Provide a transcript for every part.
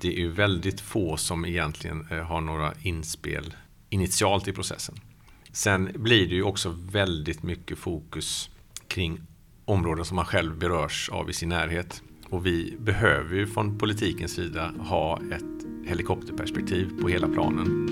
Det är väldigt få som egentligen eh, har några inspel initialt i processen. Sen blir det ju också väldigt mycket fokus kring områden som man själv berörs av i sin närhet. Och vi behöver ju från politikens sida ha ett helikopterperspektiv på hela planen.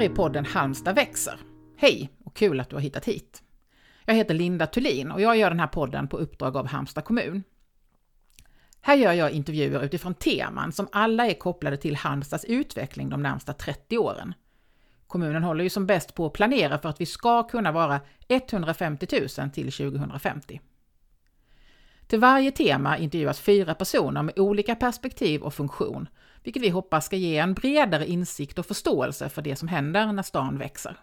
Här är podden Halmstad växer. Hej och kul att du har hittat hit. Jag heter Linda Thulin och jag gör den här podden på uppdrag av Halmstad kommun. Här gör jag intervjuer utifrån teman som alla är kopplade till Halmstads utveckling de närmsta 30 åren. Kommunen håller ju som bäst på att planera för att vi ska kunna vara 150 000 till 2050. Till varje tema intervjuas fyra personer med olika perspektiv och funktion, vilket vi hoppas ska ge en bredare insikt och förståelse för det som händer när stan växer.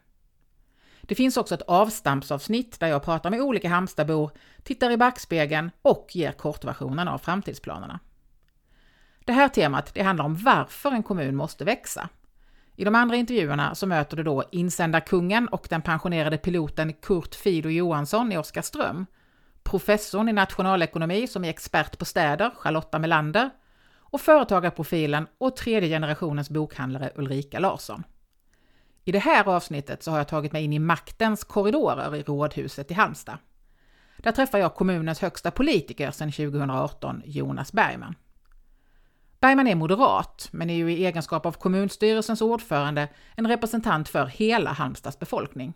Det finns också ett avstampsavsnitt där jag pratar med olika Halmstadbor, tittar i backspegeln och ger kortversionen av framtidsplanerna. Det här temat det handlar om varför en kommun måste växa. I de andra intervjuerna så möter du då insändarkungen och den pensionerade piloten Kurt Fido Johansson i Oskarström, professorn i nationalekonomi som är expert på städer, Charlotta Melander, och företagarprofilen och tredje generationens bokhandlare Ulrika Larsson. I det här avsnittet så har jag tagit mig in i maktens korridorer i Rådhuset i Halmstad. Där träffar jag kommunens högsta politiker sedan 2018, Jonas Bergman. Bergman är moderat, men är ju i egenskap av kommunstyrelsens ordförande en representant för hela Halmstads befolkning.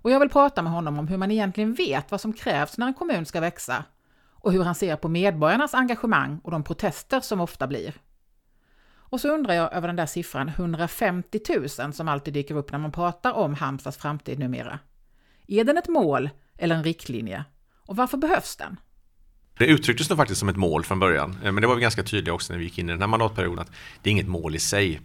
Och jag vill prata med honom om hur man egentligen vet vad som krävs när en kommun ska växa och hur han ser på medborgarnas engagemang och de protester som ofta blir. Och så undrar jag över den där siffran 150 000 som alltid dyker upp när man pratar om Halmstads framtid numera. Är den ett mål eller en riktlinje? Och varför behövs den? Det uttrycktes nog faktiskt som ett mål från början, eh, men det var vi ganska tydliga också när vi gick in i den här mandatperioden att det är inget mål i sig.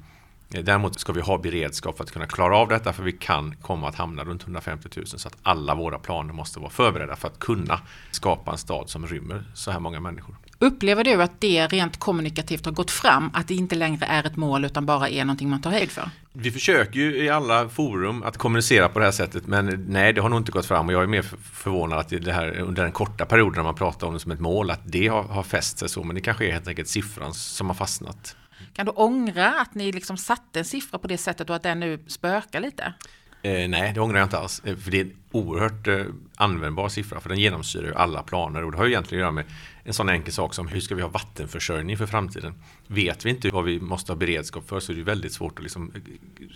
Däremot ska vi ha beredskap för att kunna klara av detta för vi kan komma att hamna runt 150 000 så att alla våra planer måste vara förberedda för att kunna skapa en stad som rymmer så här många människor. Upplever du att det rent kommunikativt har gått fram, att det inte längre är ett mål utan bara är någonting man tar höjd för? Vi försöker ju i alla forum att kommunicera på det här sättet men nej, det har nog inte gått fram och jag är mer förvånad att det här under den korta perioden när man pratar om det som ett mål att det har, har fäst sig så men det kanske är helt enkelt siffran som har fastnat. Kan du ångra att ni liksom satte en siffra på det sättet och att den nu spökar lite? Eh, nej, det ångrar jag inte alls. Eh, för det är en oerhört eh, användbar siffra för den genomsyrar ju alla planer och det har ju egentligen att göra med en sån enkel sak som hur ska vi ha vattenförsörjning för framtiden? Vet vi inte vad vi måste ha beredskap för så är det väldigt svårt att liksom eh,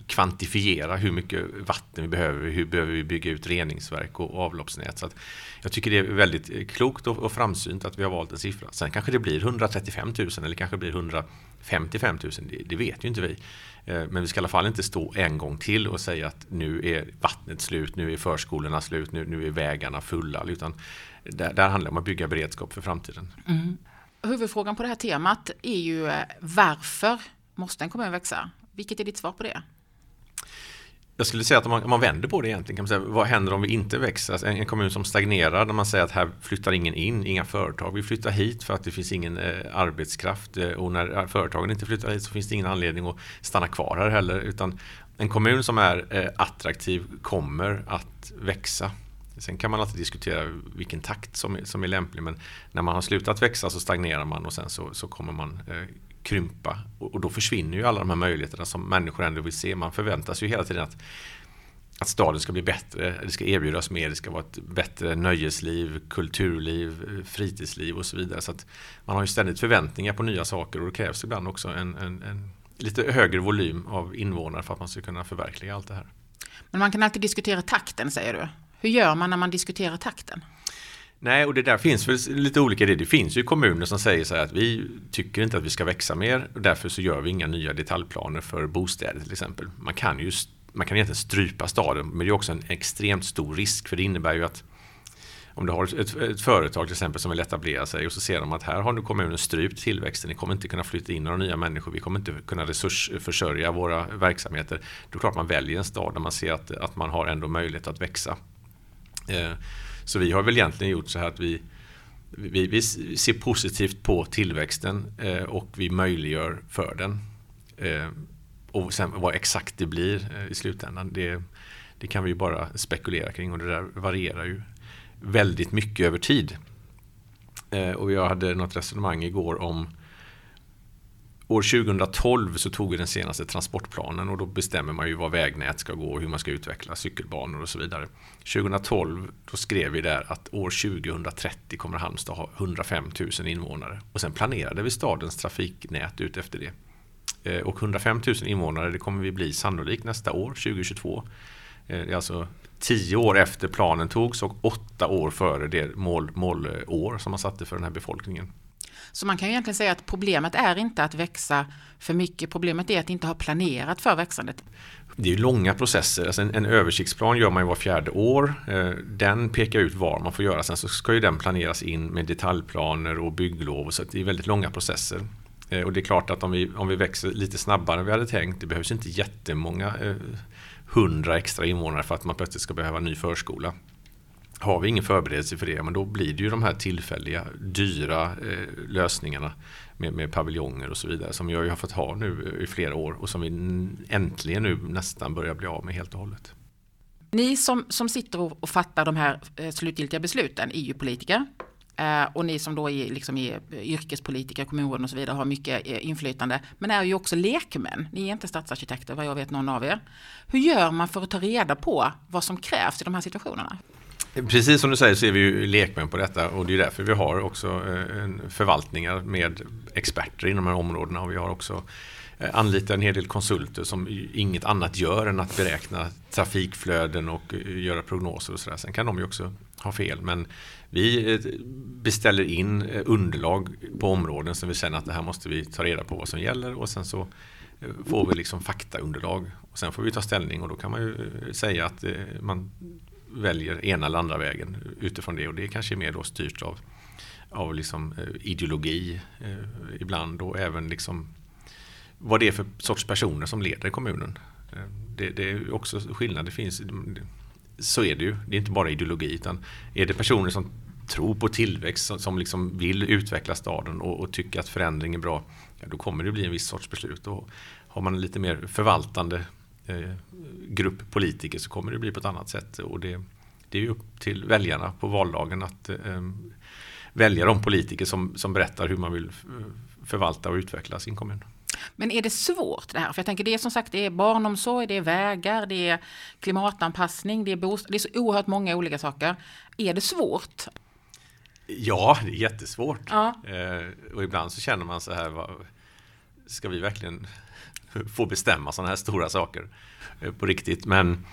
kvantifiera hur mycket vatten vi behöver, hur behöver vi bygga ut reningsverk och avloppsnät. Så att jag tycker det är väldigt eh, klokt och, framsynt att vi har valt en siffra. Sen kanske det blir 135 000 eller kanske det blir 155 000, det, det vet ju inte vi. Eh, men vi ska i alla fall inte stå en gång till och säga att nu är vattnet slut, nu är förskolorna slut, nu, nu är vägarna fulla. Utan där, där handlar det om att bygga beredskap för framtiden. Mm. Huvudfrågan på det här temat är ju eh, varför måste en kommun växa? Vilket är ditt svar på det? Jag skulle säga att om man, om man, vänder på det egentligen kan man säga vad händer om vi inte växer? Alltså en, en, kommun som stagnerar när man säger att här flyttar ingen in, inga företag. Vi flyttar hit för att det finns ingen eh, arbetskraft eh, och när företagen inte flyttar hit så finns det ingen anledning att stanna kvar här heller. Utan en kommun som är eh, attraktiv kommer att växa. Sen kan man alltid diskutera vilken takt som är, som är lämplig men när man har slutat växa så stagnerar man och sen så, så kommer man eh, krympa och, och, då försvinner ju alla de här möjligheterna som människor ändå vill se. Man förväntar sig ju hela tiden att, att staden ska bli bättre, det ska erbjudas mer, det ska vara ett bättre nöjesliv, kulturliv, eh, fritidsliv och så vidare. Så att man har ju ständigt förväntningar på nya saker och det krävs ibland också en, en, en lite högre volym av invånare för att man ska kunna förverkliga allt det här. Men man kan alltid diskutera takten säger du. Hur gör man när man diskuterar takten? Nej, och det där finns väl lite olika idéer. Det finns ju kommuner som säger så här att vi tycker inte att vi ska växa mer och därför så gör vi inga nya detaljplaner för bostäder till exempel. Man kan ju man kan egentligen strypa staden men det är också en extremt stor risk för det innebär ju att om du har ett, ett, företag till exempel som vill etablera sig och så ser de att här har nu kommunen strypt tillväxten, ni kommer inte kunna flytta in några nya människor, vi kommer inte kunna resursförsörja våra verksamheter. Då är klart man väljer en stad där man ser att, att man har ändå möjlighet att växa. Eh, så vi har väl egentligen gjort så här att vi, vi, vi ser positivt på tillväxten eh, och vi möjliggör för den. Eh, och sen vad exakt det blir i slutändan, det, det kan vi ju bara spekulera kring och det där varierar ju väldigt mycket över tid. Och jag hade något resonemang igår om År 2012 så tog vi den senaste transportplanen och då bestämmer man ju vad vägnät ska gå och hur man ska utveckla cykelbanor och så vidare. 2012 då skrev vi där att år 2030 kommer Halmstad ha 105 000 invånare och sen planerade vi stadens trafiknät ut efter det. Eh, och 105 000 invånare det kommer vi bli sannolikt nästa år, 2022. Eh, det är alltså tio år efter planen togs och åtta år före det mål, målår som man satte för den här befolkningen. Så man kan ju egentligen säga att problemet är inte att växa för mycket, problemet är att inte ha planerat för växandet. Det är långa processer, alltså en, en översiktsplan gör man ju var fjärde år. Eh, den pekar ut var man får göra, sen så ska ju den planeras in med detaljplaner och bygglov, så det är väldigt långa processer. Eh, och det är klart att om vi, om vi växer lite snabbare än vi hade tänkt, det behövs inte jättemånga eh, hundra extra invånare för att man plötsligt ska behöva en ny förskola. Har vi ingen förberedelse för det, men då blir det ju de här tillfälliga, dyra eh, lösningarna med, med paviljonger och så vidare som jag har fått ha nu i flera år och som vi äntligen nu nästan börjar bli av med helt och hållet. Ni som, som sitter och, och fattar de här eh, slutgiltiga besluten är ju politiker. Eh, och ni som då är, liksom är eh, yrkespolitiker, kommunråden och så vidare har mycket eh, inflytande. Men är ju också lekmän. Ni är inte stadsarkitekter vad jag vet någon av er. Hur gör man för att ta reda på vad som krävs i de här situationerna? Precis som du säger så är vi ju lekmän på detta och det är därför vi har också eh, förvaltningar med experter inom de här områdena och vi har också eh, anlitat en hel del konsulter som inget annat gör än att beräkna trafikflöden och eh, göra prognoser och sådär. Sen kan de ju också ha fel men vi beställer in underlag på områden som vi känner att det här måste vi ta reda på vad som gäller och sen så får vi liksom faktaunderlag. Och sen får vi ta ställning och då kan man ju säga att man väljer ena eller andra vägen utifrån det och det kanske är mer då styrt av, av liksom, eh, ideologi eh, ibland och även liksom vad det är för sorts personer som leder kommunen. Eh, det, det, är också skillnad, det finns, så är det ju, det är inte bara ideologi utan är det personer som tror på tillväxt, som, som liksom vill utveckla staden och, och tycker att förändring är bra, ja, då kommer det bli en viss sorts beslut. Och har man lite mer förvaltande grupp politiker så kommer det bli på ett annat sätt. Och det, det är upp till väljarna på valdagen att eh, välja de politiker som, som berättar hur man vill förvalta och utveckla sin kommun. Men är det svårt det här? För jag tänker det är som sagt det är barnomsorg, det är vägar, det är klimatanpassning, det är bostad, det är så oerhört många olika saker. Är det svårt? Ja, det är jättesvårt. Ja. Eh, och ibland så känner man så här, vad, ska vi verkligen få bestämma sådana här stora saker eh, på riktigt. Men,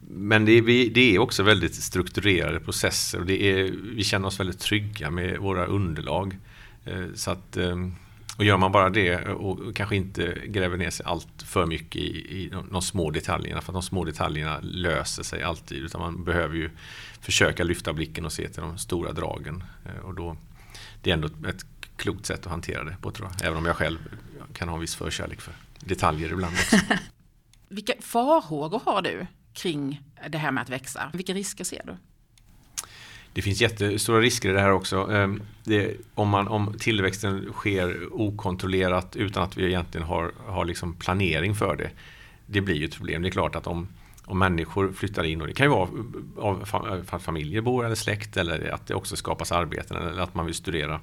men det, är, det är också väldigt strukturerade processer och det är, vi känner oss väldigt trygga med våra underlag. Eh, så att, ehm, och gör man bara det och kanske inte gräver ner sig allt för mycket i, i de små detaljerna, för att de små detaljerna löser sig alltid, utan man behöver ju försöka lyfta blicken och se till de stora dragen. Eh, och då, det är ändå ett klokt sätt att hantera det på tror jag, även om jag själv kan ha en viss förkärlek för detaljer ibland också. Vilka farhågor har du kring det här med att växa? Vilka risker ser du? Det finns jättestora risker i det här också. Ehm, det, om, man, om tillväxten sker okontrollerat utan att vi egentligen har, har liksom planering för det. Det blir ju ett problem. Det är klart att om, om människor flyttar in och det kan ju vara av, för att familjer bor eller släkt eller att det också skapas arbeten eller att man vill studera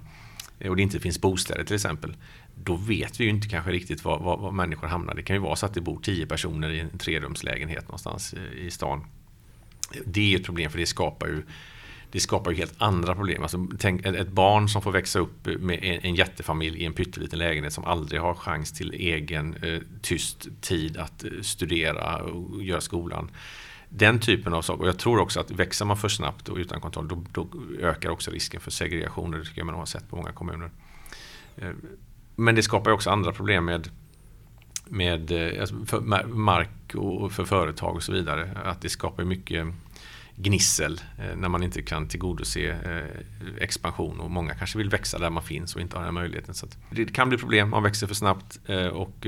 och det inte finns bostäder till exempel då vet vi ju inte kanske riktigt var, var, var, människor hamnar. Det kan ju vara så att det bor tio personer i en trerumslägenhet någonstans i, i stan. Det är ett problem för det skapar ju det skapar ju helt andra problem. Alltså, tänk ett barn som får växa upp med en, en jättefamilj i en pytteliten lägenhet som aldrig har chans till egen eh, tyst tid att eh, studera och göra skolan. Den typen av saker. Och jag tror också att växer man för snabbt och utan kontroll då, då ökar också risken för segregation. Det tycker jag man har sett på många kommuner. Eh, men det skapar också andra problem med, med eh, alltså för mark och för företag och så vidare. Att det skapar mycket gnissel eh, när man inte kan tillgodose eh, expansion och många kanske vill växa där man finns och inte har den möjligheten. Så det kan bli problem, man växer för snabbt och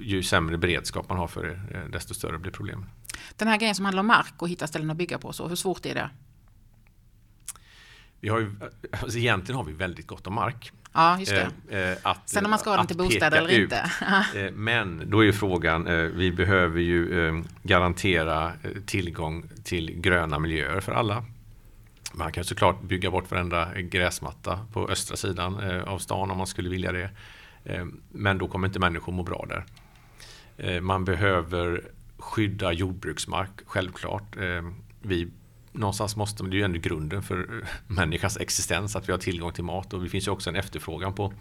ju sämre beredskap man har för det desto större blir problemen. Den här grejen som handlar om mark och hitta ställen att bygga på, så hur svårt är det? Vi har ju, alltså egentligen har vi väldigt gott om mark. Ja, just det. Eh, eh, att, Sen om man ska ha den till bostäder eller ut. inte. Eh, Men då är ju frågan, vi behöver ju garantera tillgång till gröna miljöer för alla. Man kan såklart bygga bort varenda gräsmatta på östra sidan av stan om man skulle vilja det. Men då kommer inte människor må bra där. Man behöver skydda jordbruksmark, självklart. Vi, någonstans måste, det är ju ändå grunden för eh, människans existens att vi har tillgång till mat och det finns ju också en efterfrågan på,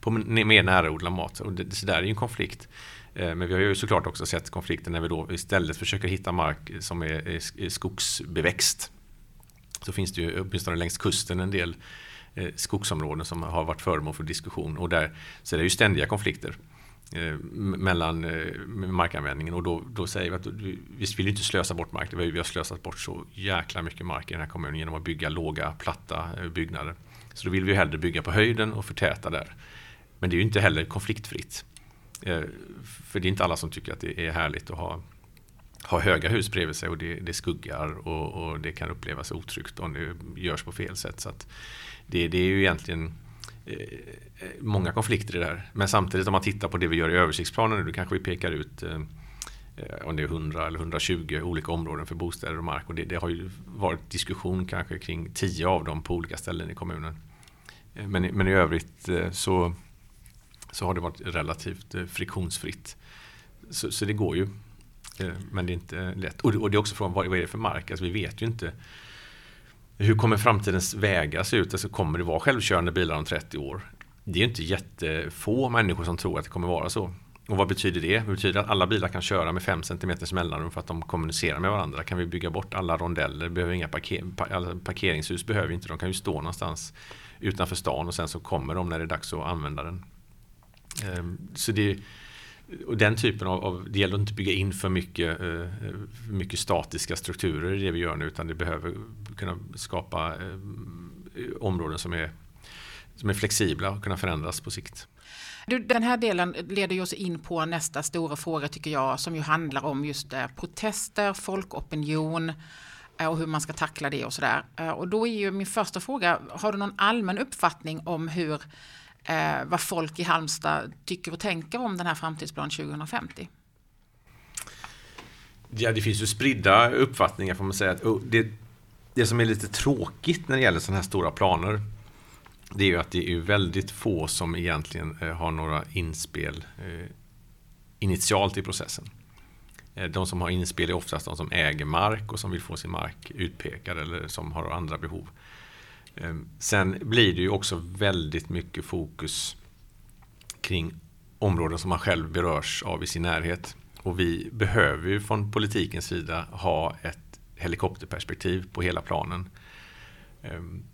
på mer närodlad mat. Och det, så där är ju en konflikt. Eh, men vi har ju såklart också sett konflikter när vi då istället försöker hitta mark som är, är, skogsbeväxt. Så finns det ju åtminstone längs kusten en del eh, skogsområden som har varit föremål för diskussion och där så är det ju ständiga konflikter Eh, mellan eh, markanvändningen och då, då säger vi att vi, visst vill vi inte slösa bort mark, vi har slösat bort så jäkla mycket mark i den här kommunen genom att bygga låga platta eh, byggnader. Så då vill vi ju hellre bygga på höjden och förtäta där. Men det är ju inte heller konfliktfritt. För det är inte alla som tycker att det är härligt att ha ha höga hus bredvid sig och det, det skuggar och, och det kan upplevas otryggt om det görs på fel sätt. Så att det, det är ju egentligen Eh, många konflikter i det här. Men samtidigt om man tittar på det vi gör i översiktsplanen, då kanske vi pekar ut eh, om det är 100 eller 120 olika områden för bostäder och mark. Och det, det har ju varit diskussion kanske kring 10 av dem på olika ställen i kommunen. Eh, men, i- men i övrigt så, så har det varit relativt friktionsfritt. Så, så det går ju. Men det är inte lätt. Och det, och det är också frågan, vad vad är det för mark? Alltså vi vet ju inte. Hur kommer framtidens vägar se ut? Alltså kommer det vara självkörande bilar om 30 år? Det är ju inte jättefå människor som tror att det kommer vara så. Och vad betyder det? Det betyder att alla bilar kan köra med 5 cm mellanrum för att de kommunicerar med varandra. Kan vi bygga bort alla rondeller? Behöver inga parker, parkeringshus behöver vi inte. De kan ju stå någonstans utanför stan och sen så kommer de när det är dags att använda den. Ehm, så det, och den typen av, av, det gäller att inte bygga in för mycket, eh, för mycket statiska strukturer i det vi gör nu utan det behöver kunna skapa eh, områden som är, som är flexibla och kunna förändras på sikt. Du, den här delen leder oss in på nästa stora fråga tycker jag som ju handlar om just eh, protester, folkopinion och hur man ska tackla det och sådär. Och då är ju min första fråga, har du någon allmän uppfattning om hur eh, vad folk i Halmstad tycker och tänker om den här framtidsplanen 2050? Ja, det finns ju spridda uppfattningar får man säga. Att, det, det som är lite tråkigt när det gäller sådana här stora planer det är ju att det är väldigt få som egentligen eh, har några inspel eh, initialt i processen. Eh, de som har inspel är oftast de som äger mark och som vill få sin mark utpekad eller som har andra behov. Ehm, sen blir det ju också väldigt mycket fokus kring områden som man själv berörs av i sin närhet. Och vi behöver ju från politikens sida ha ett helikopterperspektiv på hela planen. Ehm,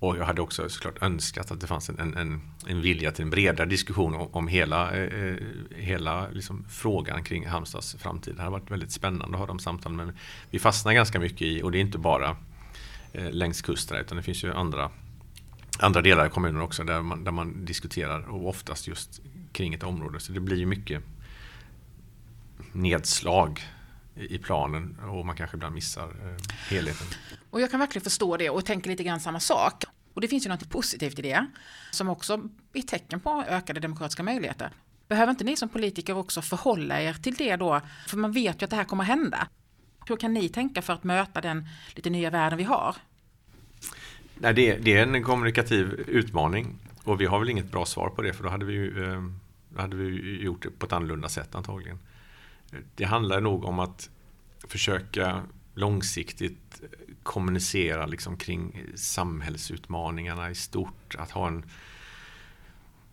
och jag hade också såklart önskat att det fanns en, en, en vilja till en bredare diskussion om, om hela, eh, hela liksom frågan kring Halmstads framtid. Det har varit väldigt spännande att ha de samtalen. Men vi fastnar ganska mycket i, och det är inte bara Eh, längs kusterna utan det finns ju andra, andra delar i kommunen också där man, där man diskuterar och oftast just kring ett område. Så det blir ju mycket nedslag i planen och man kanske ibland missar eh, helheten. Och jag kan verkligen förstå det och tänker lite grann samma sak. Och det finns ju något positivt i det som också är tecken på ökade demokratiska möjligheter. Behöver inte ni som politiker också förhålla er till det då? För man vet ju att det här kommer hända. Hur kan ni tänka för att möta den lite nya världen vi har? Nej, det, det är en kommunikativ utmaning och vi har väl inget bra svar på det för då hade vi, ju, ehm, då hade vi gjort det på ett annorlunda sätt antagligen. Det handlar nog om att försöka långsiktigt kommunicera liksom kring samhällsutmaningarna i stort. Att ha en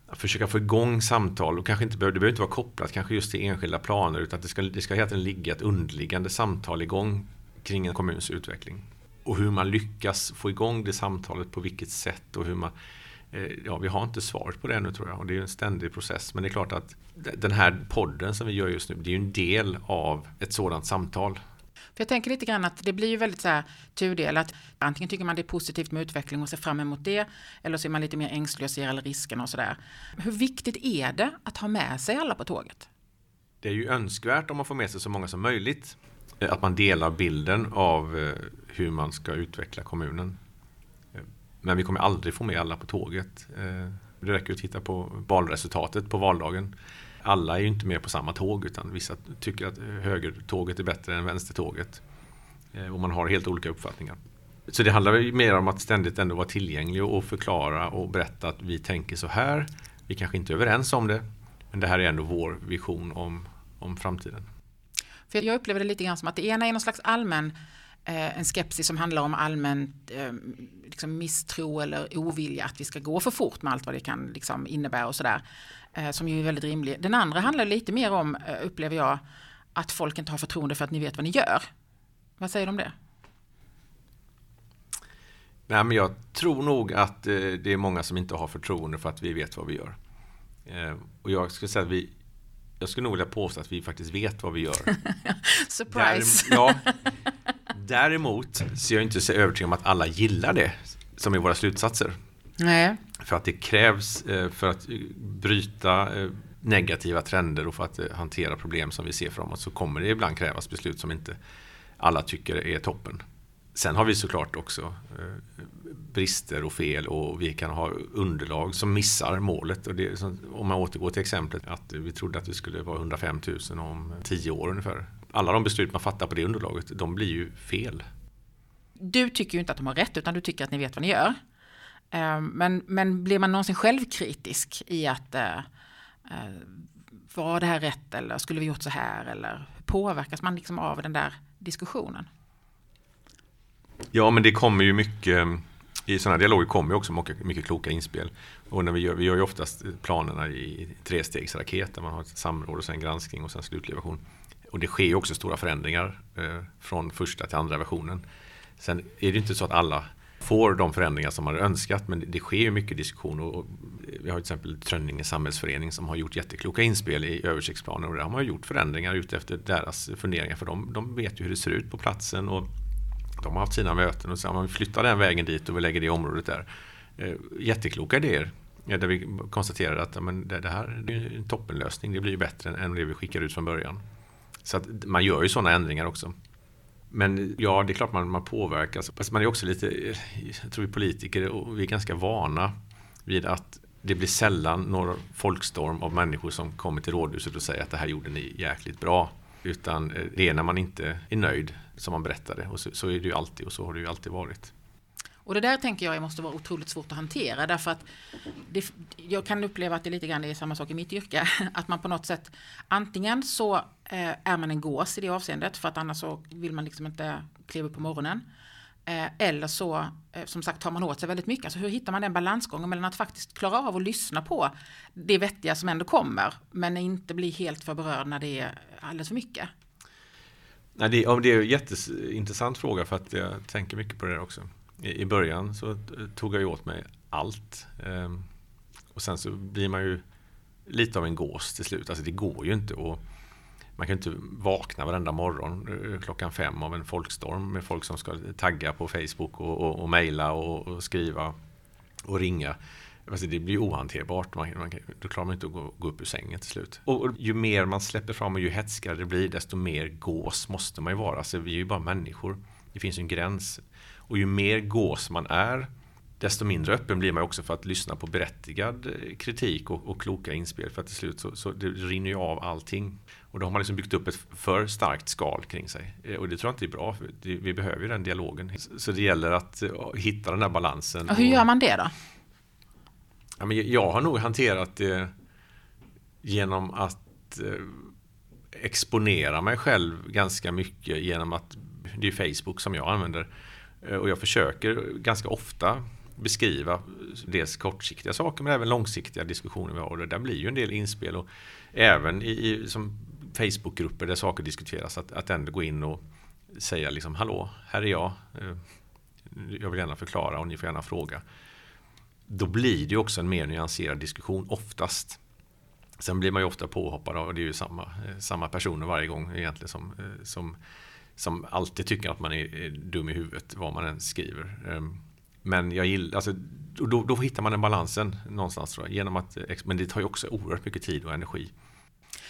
att försöka få igång samtal och kanske inte behöver, det behöver inte vara kopplat kanske just till enskilda planer utan att det ska, det ska hela tiden ligga ett underliggande samtal igång kring en kommuns utveckling. Och hur man lyckas få igång det samtalet på vilket sätt och hur man eh, Ja, vi har inte svaret på det ännu tror jag och det är en ständig process. Men det är klart att den här podden som vi gör just nu, det är ju en del av ett sådant samtal. För jag tänker lite grann att det blir ju väldigt så här tudelat. Antingen tycker man det är positivt med utveckling och ser fram emot det. Eller så är man lite mer ängslig och ser alla riskerna och sådär. Hur viktigt är det att ha med sig alla på tåget? Det är ju önskvärt om man får med sig så många som möjligt. Eh, att man delar bilden av eh, hur man ska utveckla kommunen. Eh, men vi kommer aldrig få med alla på tåget. Det räcker att titta på valresultatet på valdagen. Alla är ju inte med på samma tåg utan vissa tycker att eh, högertåget är bättre än vänstertåget. Eh, och man har helt olika uppfattningar. Så det handlar ju mer om att ständigt ändå vara tillgänglig och förklara och berätta att vi tänker så här. Vi kanske inte är överens om det, men det här är ändå vår vision om, om framtiden. För jag upplever det lite grann som att det ena är någon slags allmän en skepsis som handlar om allmän eh, liksom misstro eller ovilja att vi ska gå för fort med allt vad det kan liksom innebära och sådär. Eh, som ju är väldigt rimlig. Den andra handlar lite mer om, eh, upplever jag, att folk inte har förtroende för att ni vet vad ni gör. Vad säger du om det? Nej, men jag tror nog att eh, det är många som inte har förtroende för att vi vet vad vi gör. Eh, och jag skulle säga att vi jag skulle nog vilja påstå att vi faktiskt vet vad vi gör. Surprise! Därem, ja, däremot så är jag inte så övertygad om att alla gillar det som är våra slutsatser. Nej. För att det krävs eh, för att bryta negativa trender och för att hantera problem som vi ser framåt så kommer det ibland krävas beslut som inte alla tycker är toppen. Sen har vi såklart också eh, brister och fel och vi kan ha underlag som missar målet. Och det, om man återgår till exemplet att vi trodde att vi skulle vara 105 000 om 10 år ungefär. Alla de beslut man fattar på det underlaget, de blir ju fel. Du tycker ju inte att de har rätt, utan du tycker att ni vet vad ni gör. Eh, men, men blir man någonsin självkritisk i att eh, var det här rätt eller skulle vi gjort så här eller påverkas man liksom av den där diskussionen? Ja, men det kommer ju mycket i sådana dialoger kommer ju också mycket, mycket kloka inspel. Och när vi, gör, vi gör ju oftast planerna i trestegsraket där man har ett samråd och sen granskning och sen slutlig version. Och det sker ju också stora förändringar eh, från första till andra versionen. Sen är det inte så att alla får de förändringar som man har önskat men det sker ju mycket diskussion och, och vi har till exempel Trönninge samhällsförening som har gjort jättekloka inspel i översiktsplaner och där har man gjort förändringar utefter deras funderingar för de, de vet ju hur det ser ut på platsen och de har haft sina möten och så har man flyttar den vägen dit och vi lägger det området där. Eh, jättekloka idéer. Eh, där vi konstaterar att men det, här är en toppenlösning. Det blir bättre än det vi skickar ut från början. Så att man gör ju sådana ändringar också. Men ja, det är klart man, man påverkas. Fast man är också lite, jag tror vi politiker, och vi är ganska vana vid att det blir sällan någon folkstorm av människor som kommer till rådhuset och säger att det här gjorde ni jäkligt bra. Utan eh, det är när man inte är nöjd som man berättar det. Och så, så, är det ju alltid och så har det ju alltid varit. Och det där tänker jag måste vara otroligt svårt att hantera därför att det, jag kan uppleva att det lite grann är samma sak i mitt yrke. Att man på något sätt antingen så eh, är man en gås i det avseendet för att annars så vill man liksom inte kliva upp på morgonen. Eh, eller så, eh, som sagt, tar man åt sig väldigt mycket. Alltså hur hittar man den balansgången mellan att faktiskt klara av att lyssna på det vettiga som ändå kommer, men inte bli helt för berörd när det är alldeles för mycket? Nej, det, det är en jätteintressant fråga för att jag tänker mycket på det också. I, i början så tog jag ju åt mig allt. Ehm, och sen så blir man ju lite av en gås till slut. Alltså det går ju inte att man kan inte vakna varenda morgon eh, klockan fem av en folkstorm med folk som ska tagga på Facebook och, och, och mejla och, och, skriva och ringa. Alltså det blir ohanterbart. Man, man, då klarar man inte att gå, gå upp ur sängen till slut. Och, och, ju mer man släpper fram och ju hetskare det blir, desto mer gås måste man ju vara. Alltså vi är ju bara människor. Det finns en gräns. Och ju mer gås man är, desto mindre öppen blir man också för att lyssna på berättigad eh, kritik och, och kloka inspel. För att till slut så, så det rinner ju av allting. Och då har man liksom byggt upp ett för starkt skal kring sig. Eh, och det tror jag inte är bra. Vi behöver ju den dialogen. Så det gäller att eh, hitta den där balansen. Och hur gör man det då? Ja, men jag har nog hanterat det genom att exponera mig själv ganska mycket genom att det är Facebook som jag använder. Eh, och jag försöker ganska ofta beskriva dels kortsiktiga saker men även långsiktiga diskussioner vi har. Och där blir ju en del inspel och även i, i som Facebookgrupper där saker diskuteras att, att ändå gå in och säga liksom hallå, här är jag. Eh, jag vill gärna förklara och ni får gärna fråga. Då blir det också en mer nyanserad diskussion oftast. Sen blir man ju ofta påhoppad och det är ju samma, eh, samma personer varje gång egentligen som, som, som alltid tycker att man är dum i huvudet vad man än skriver. Ehm, men jag gillar, alltså, då, då hittar man den balansen någonstans tror jag, genom att, men det tar ju också oerhört mycket tid och energi.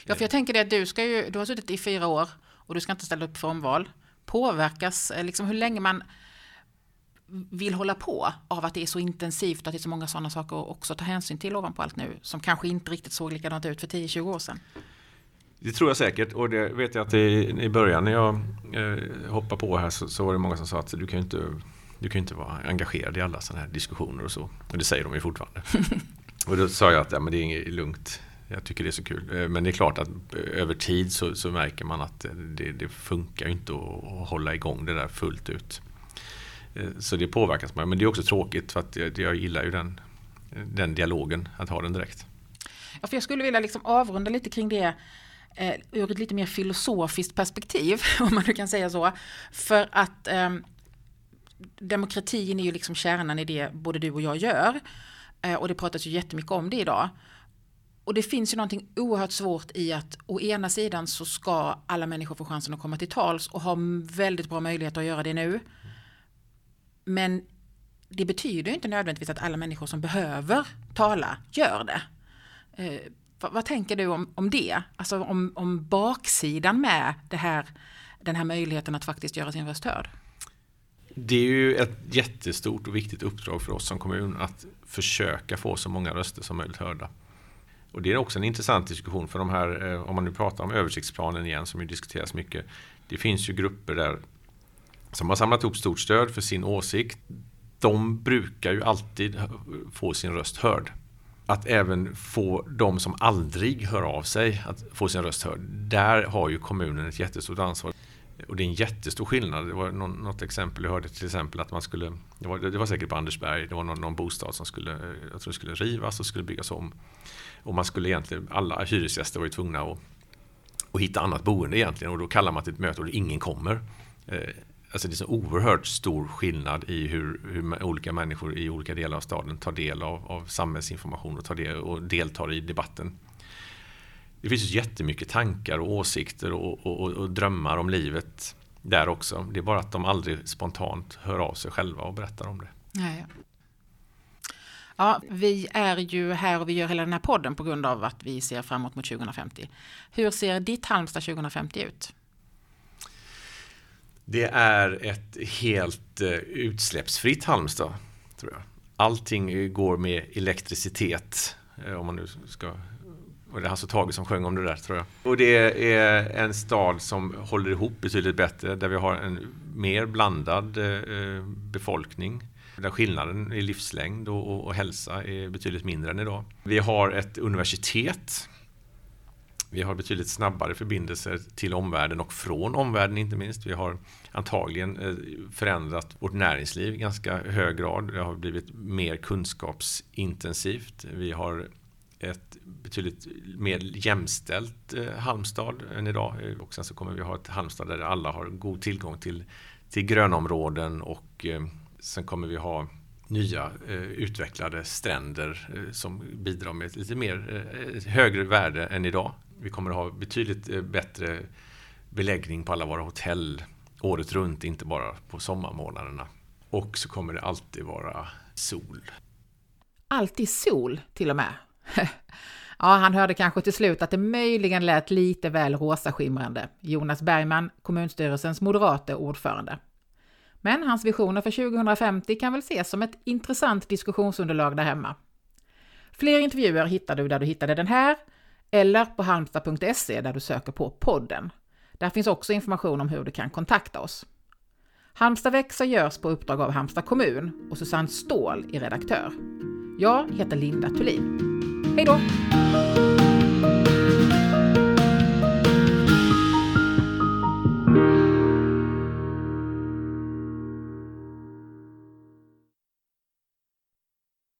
Ja, för jag tänker det att du ska ju, du har suttit i fyra år och du ska inte ställa upp för omval. Påverkas, eh, liksom hur länge man vill hålla på av att det är så intensivt och att det är så många sådana saker att också ta hänsyn till ovanpå allt nu som kanske inte riktigt såg likadant ut för 10-20 år sedan? Det tror jag säkert och det vet jag att i, i början när jag eh, hoppade på här så, så, var det många som sa att du kan ju inte, du kan inte vara engagerad i alla sådana här diskussioner och så. Och det säger de ju fortfarande. och då sa jag att ja, men det är inget lugnt. Jag tycker det är så kul. Eh, men det är klart att eh, över tid så, så märker man att det, det funkar inte att hålla igång det där fullt ut. Eh, så det påverkas man. Men det är också tråkigt för att jag, jag gillar ju den, den dialogen, att ha den direkt. Ja, för jag skulle vilja liksom avrunda lite kring det eh, ur ett lite mer filosofiskt perspektiv, om man nu kan säga så. För att eh, demokratin är ju liksom kärnan i det både du och jag gör. Eh, och det pratas ju jättemycket om det idag. Och det finns ju någonting oerhört svårt i att å ena sidan så ska alla människor få chansen att komma till tals och ha väldigt bra möjligheter att göra det nu. Men det betyder inte nödvändigtvis att alla människor som behöver tala gör det. Eh, vad, vad, tänker du om, om det? Alltså om, om baksidan med det här, den här möjligheten att faktiskt göra sin röst hörd? Det är ju ett jättestort och viktigt uppdrag för oss som kommun att försöka få så många röster som möjligt hörda. Och det är också en intressant diskussion för de här, eh, om man nu pratar om översiktsplanen igen som ju diskuteras mycket. Det finns ju grupper där som har samlat ihop stort stöd för sin åsikt. De brukar ju alltid få sin röst hörd. Att även få de som aldrig hör av sig att få sin röst hörd. Där har ju kommunen ett jättestort ansvar. Och det är en jättestor skillnad. Det var något exempel jag hörde till exempel att man skulle, det var, det var säkert på Andersberg, det var någon, någon bostad som skulle, jag tror skulle rivas och skulle byggas om. Och man skulle egentligen, alla hyresgäster var ju tvungna att, att hitta annat boende egentligen och då kallar man till ett möte och ingen kommer. Eh, Alltså det är så oerhört stor skillnad i hur, hur, olika människor i olika delar av staden tar del av, av samhällsinformation och, tar del, och deltar i debatten. Det finns ju jättemycket tankar och åsikter och, och, och, drömmar om livet där också. Det är bara att de aldrig spontant hör av sig själva och berättar om det. Ja, ja. ja, vi är ju här och vi gör hela den här podden på grund av att vi ser framåt mot 2050. Hur ser ditt Halmstad 2050 ut? Det är ett helt eh, utsläppsfritt Halmstad, tror jag. Allting går med elektricitet, eh, om man nu ska och det är Hasse Tage som sjöng om det där tror jag. Och det är en stad som håller ihop betydligt bättre, där vi har en mer blandad eh, befolkning. Där skillnaden i livslängd och, och, och hälsa är betydligt mindre än idag. Vi har ett universitet vi har betydligt snabbare förbindelser till omvärlden och från omvärlden inte minst. Vi har antagligen eh, förändrat vårt näringsliv i ganska hög grad. Det har blivit mer kunskapsintensivt. Vi har ett betydligt mer jämställt eh, Halmstad än idag. Eh, och sen så kommer vi ha ett Halmstad där alla har god tillgång till, till grönområden och sen kommer vi ha nya eh, utvecklade stränder eh, som bidrar med ett lite mer eh, högre värde än idag. Vi kommer att ha betydligt eh, bättre beläggning på alla våra hotell året runt, inte bara på sommarmånaderna. Och så kommer det alltid vara sol. Alltid sol till och med? ja, han hörde kanske till slut att det möjligen lät lite väl rosaskimrande. Jonas Bergman, kommunstyrelsens moderate ordförande. Men hans visioner för 2050 kan väl ses som ett intressant diskussionsunderlag där hemma. Fler intervjuer hittar du där du hittade den här eller på halmstad.se där du söker på podden. Där finns också information om hur du kan kontakta oss. Halmstad växer görs på uppdrag av Halmstad kommun och Susanne Ståhl är redaktör. Jag heter Linda Thulin. Hej då!